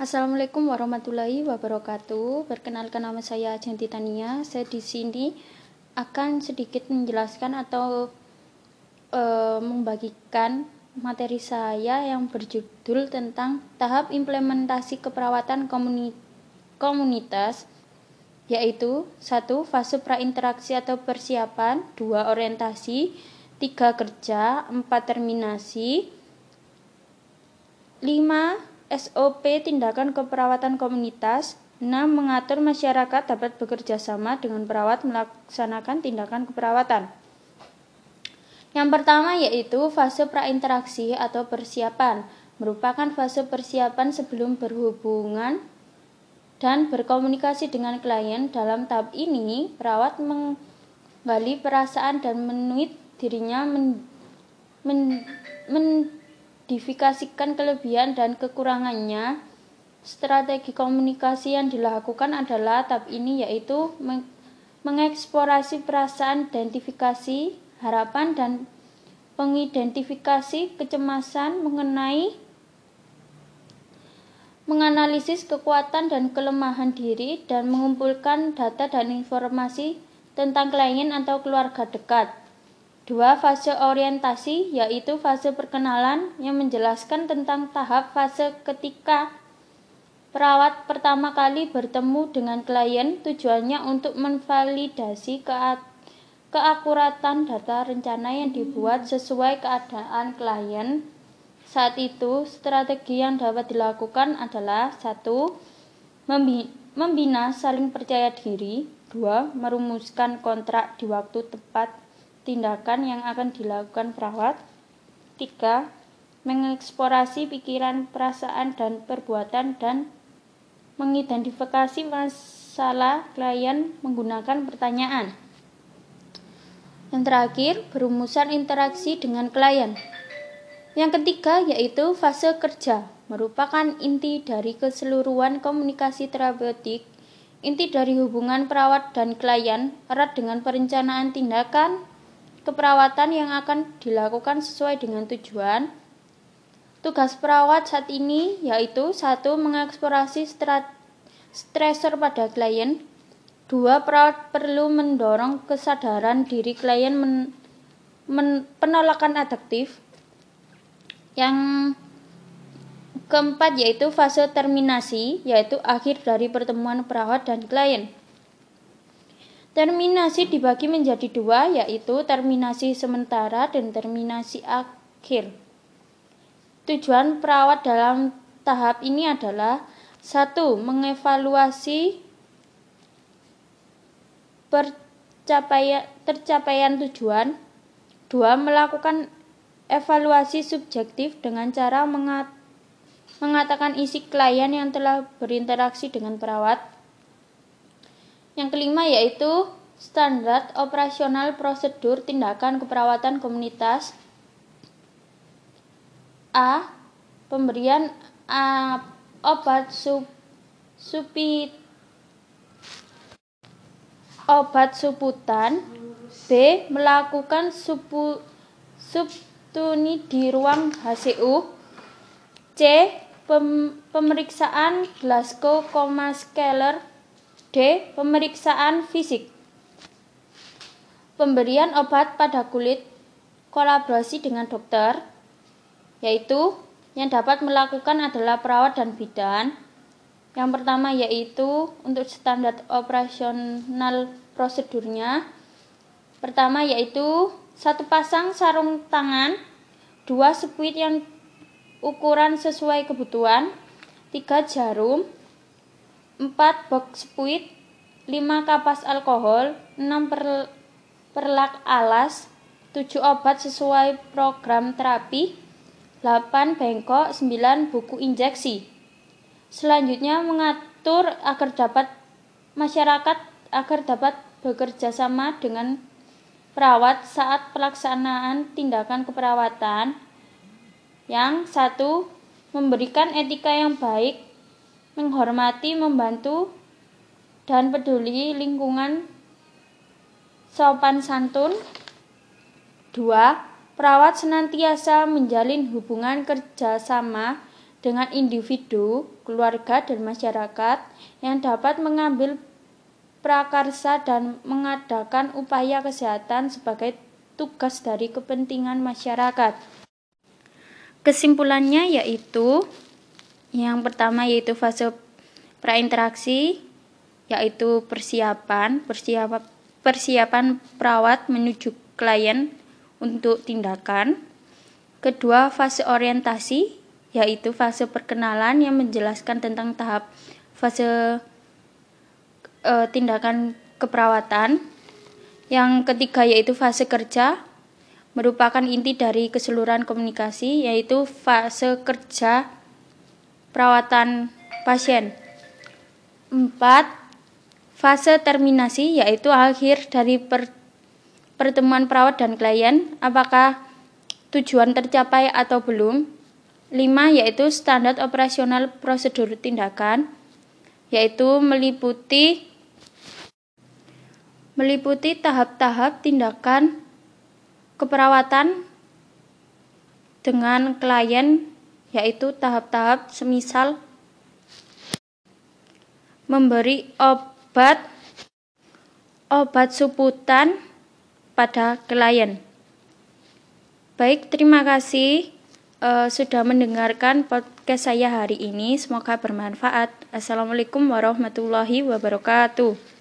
Assalamualaikum warahmatullahi wabarakatuh. Perkenalkan nama saya Janti Tania. Saya di sini akan sedikit menjelaskan atau e, membagikan materi saya yang berjudul tentang tahap implementasi keperawatan komuni komunitas yaitu satu fase prainteraksi atau persiapan, dua orientasi, tiga kerja, empat terminasi, lima SOP tindakan keperawatan komunitas 6. Mengatur masyarakat dapat bekerja sama dengan perawat melaksanakan tindakan keperawatan. Yang pertama yaitu fase prainteraksi atau persiapan, merupakan fase persiapan sebelum berhubungan dan berkomunikasi dengan klien. Dalam tahap ini, perawat menggali perasaan dan menuit dirinya men, men, men mengidentifikasikan kelebihan dan kekurangannya. Strategi komunikasi yang dilakukan adalah tahap ini yaitu mengeksplorasi perasaan, identifikasi, harapan dan pengidentifikasi kecemasan mengenai menganalisis kekuatan dan kelemahan diri dan mengumpulkan data dan informasi tentang klien atau keluarga dekat. Dua fase orientasi yaitu fase perkenalan yang menjelaskan tentang tahap fase ketika perawat pertama kali bertemu dengan klien tujuannya untuk menvalidasi keakuratan data rencana yang dibuat sesuai keadaan klien. Saat itu, strategi yang dapat dilakukan adalah satu, membina saling percaya diri, dua, merumuskan kontrak di waktu tepat tindakan yang akan dilakukan perawat. 3. Mengeksplorasi pikiran, perasaan, dan perbuatan dan mengidentifikasi masalah klien menggunakan pertanyaan. Yang terakhir, berumusan interaksi dengan klien. Yang ketiga yaitu fase kerja, merupakan inti dari keseluruhan komunikasi terapeutik. Inti dari hubungan perawat dan klien erat dengan perencanaan tindakan, keperawatan yang akan dilakukan sesuai dengan tujuan. Tugas perawat saat ini yaitu satu mengeksplorasi stresor pada klien, dua perawat perlu mendorong kesadaran diri klien men, men, penolakan adaptif. Yang keempat yaitu fase terminasi, yaitu akhir dari pertemuan perawat dan klien. Terminasi dibagi menjadi dua, yaitu terminasi sementara dan terminasi akhir. Tujuan perawat dalam tahap ini adalah satu, mengevaluasi tercapaian tujuan, dua, melakukan evaluasi subjektif dengan cara mengat, mengatakan isi klien yang telah berinteraksi dengan perawat, yang kelima yaitu standar operasional prosedur tindakan keperawatan komunitas. A. Pemberian A, obat sub, supi, obat suputan. B. Melakukan supu, subtuni di ruang HCU. C. Pem, pemeriksaan Glasgow Coma Scaler D. Pemeriksaan fisik Pemberian obat pada kulit kolaborasi dengan dokter yaitu yang dapat melakukan adalah perawat dan bidan. Yang pertama yaitu untuk standar operasional prosedurnya. Pertama yaitu satu pasang sarung tangan, dua spuit yang ukuran sesuai kebutuhan, tiga jarum, 4 box spuit, 5 kapas alkohol, 6 per, perlak alas, 7 obat sesuai program terapi, 8 bengkok, 9 buku injeksi. Selanjutnya mengatur agar dapat masyarakat agar dapat bekerja sama dengan perawat saat pelaksanaan tindakan keperawatan. Yang satu, memberikan etika yang baik menghormati, membantu, dan peduli lingkungan sopan santun. Dua, perawat senantiasa menjalin hubungan kerjasama dengan individu, keluarga, dan masyarakat yang dapat mengambil prakarsa dan mengadakan upaya kesehatan sebagai tugas dari kepentingan masyarakat. Kesimpulannya yaitu yang pertama yaitu fase prainteraksi yaitu persiapan, persiapan persiapan perawat menuju klien untuk tindakan. Kedua, fase orientasi yaitu fase perkenalan yang menjelaskan tentang tahap fase e, tindakan keperawatan. Yang ketiga yaitu fase kerja, merupakan inti dari keseluruhan komunikasi, yaitu fase kerja perawatan pasien. Empat, fase terminasi, yaitu akhir dari per, pertemuan perawat dan klien, apakah tujuan tercapai atau belum. 5 yaitu standar operasional prosedur tindakan yaitu meliputi meliputi tahap-tahap tindakan keperawatan dengan klien yaitu tahap-tahap semisal memberi obat obat suputan pada klien. Baik, terima kasih uh, sudah mendengarkan podcast saya hari ini. Semoga bermanfaat. Assalamualaikum warahmatullahi wabarakatuh.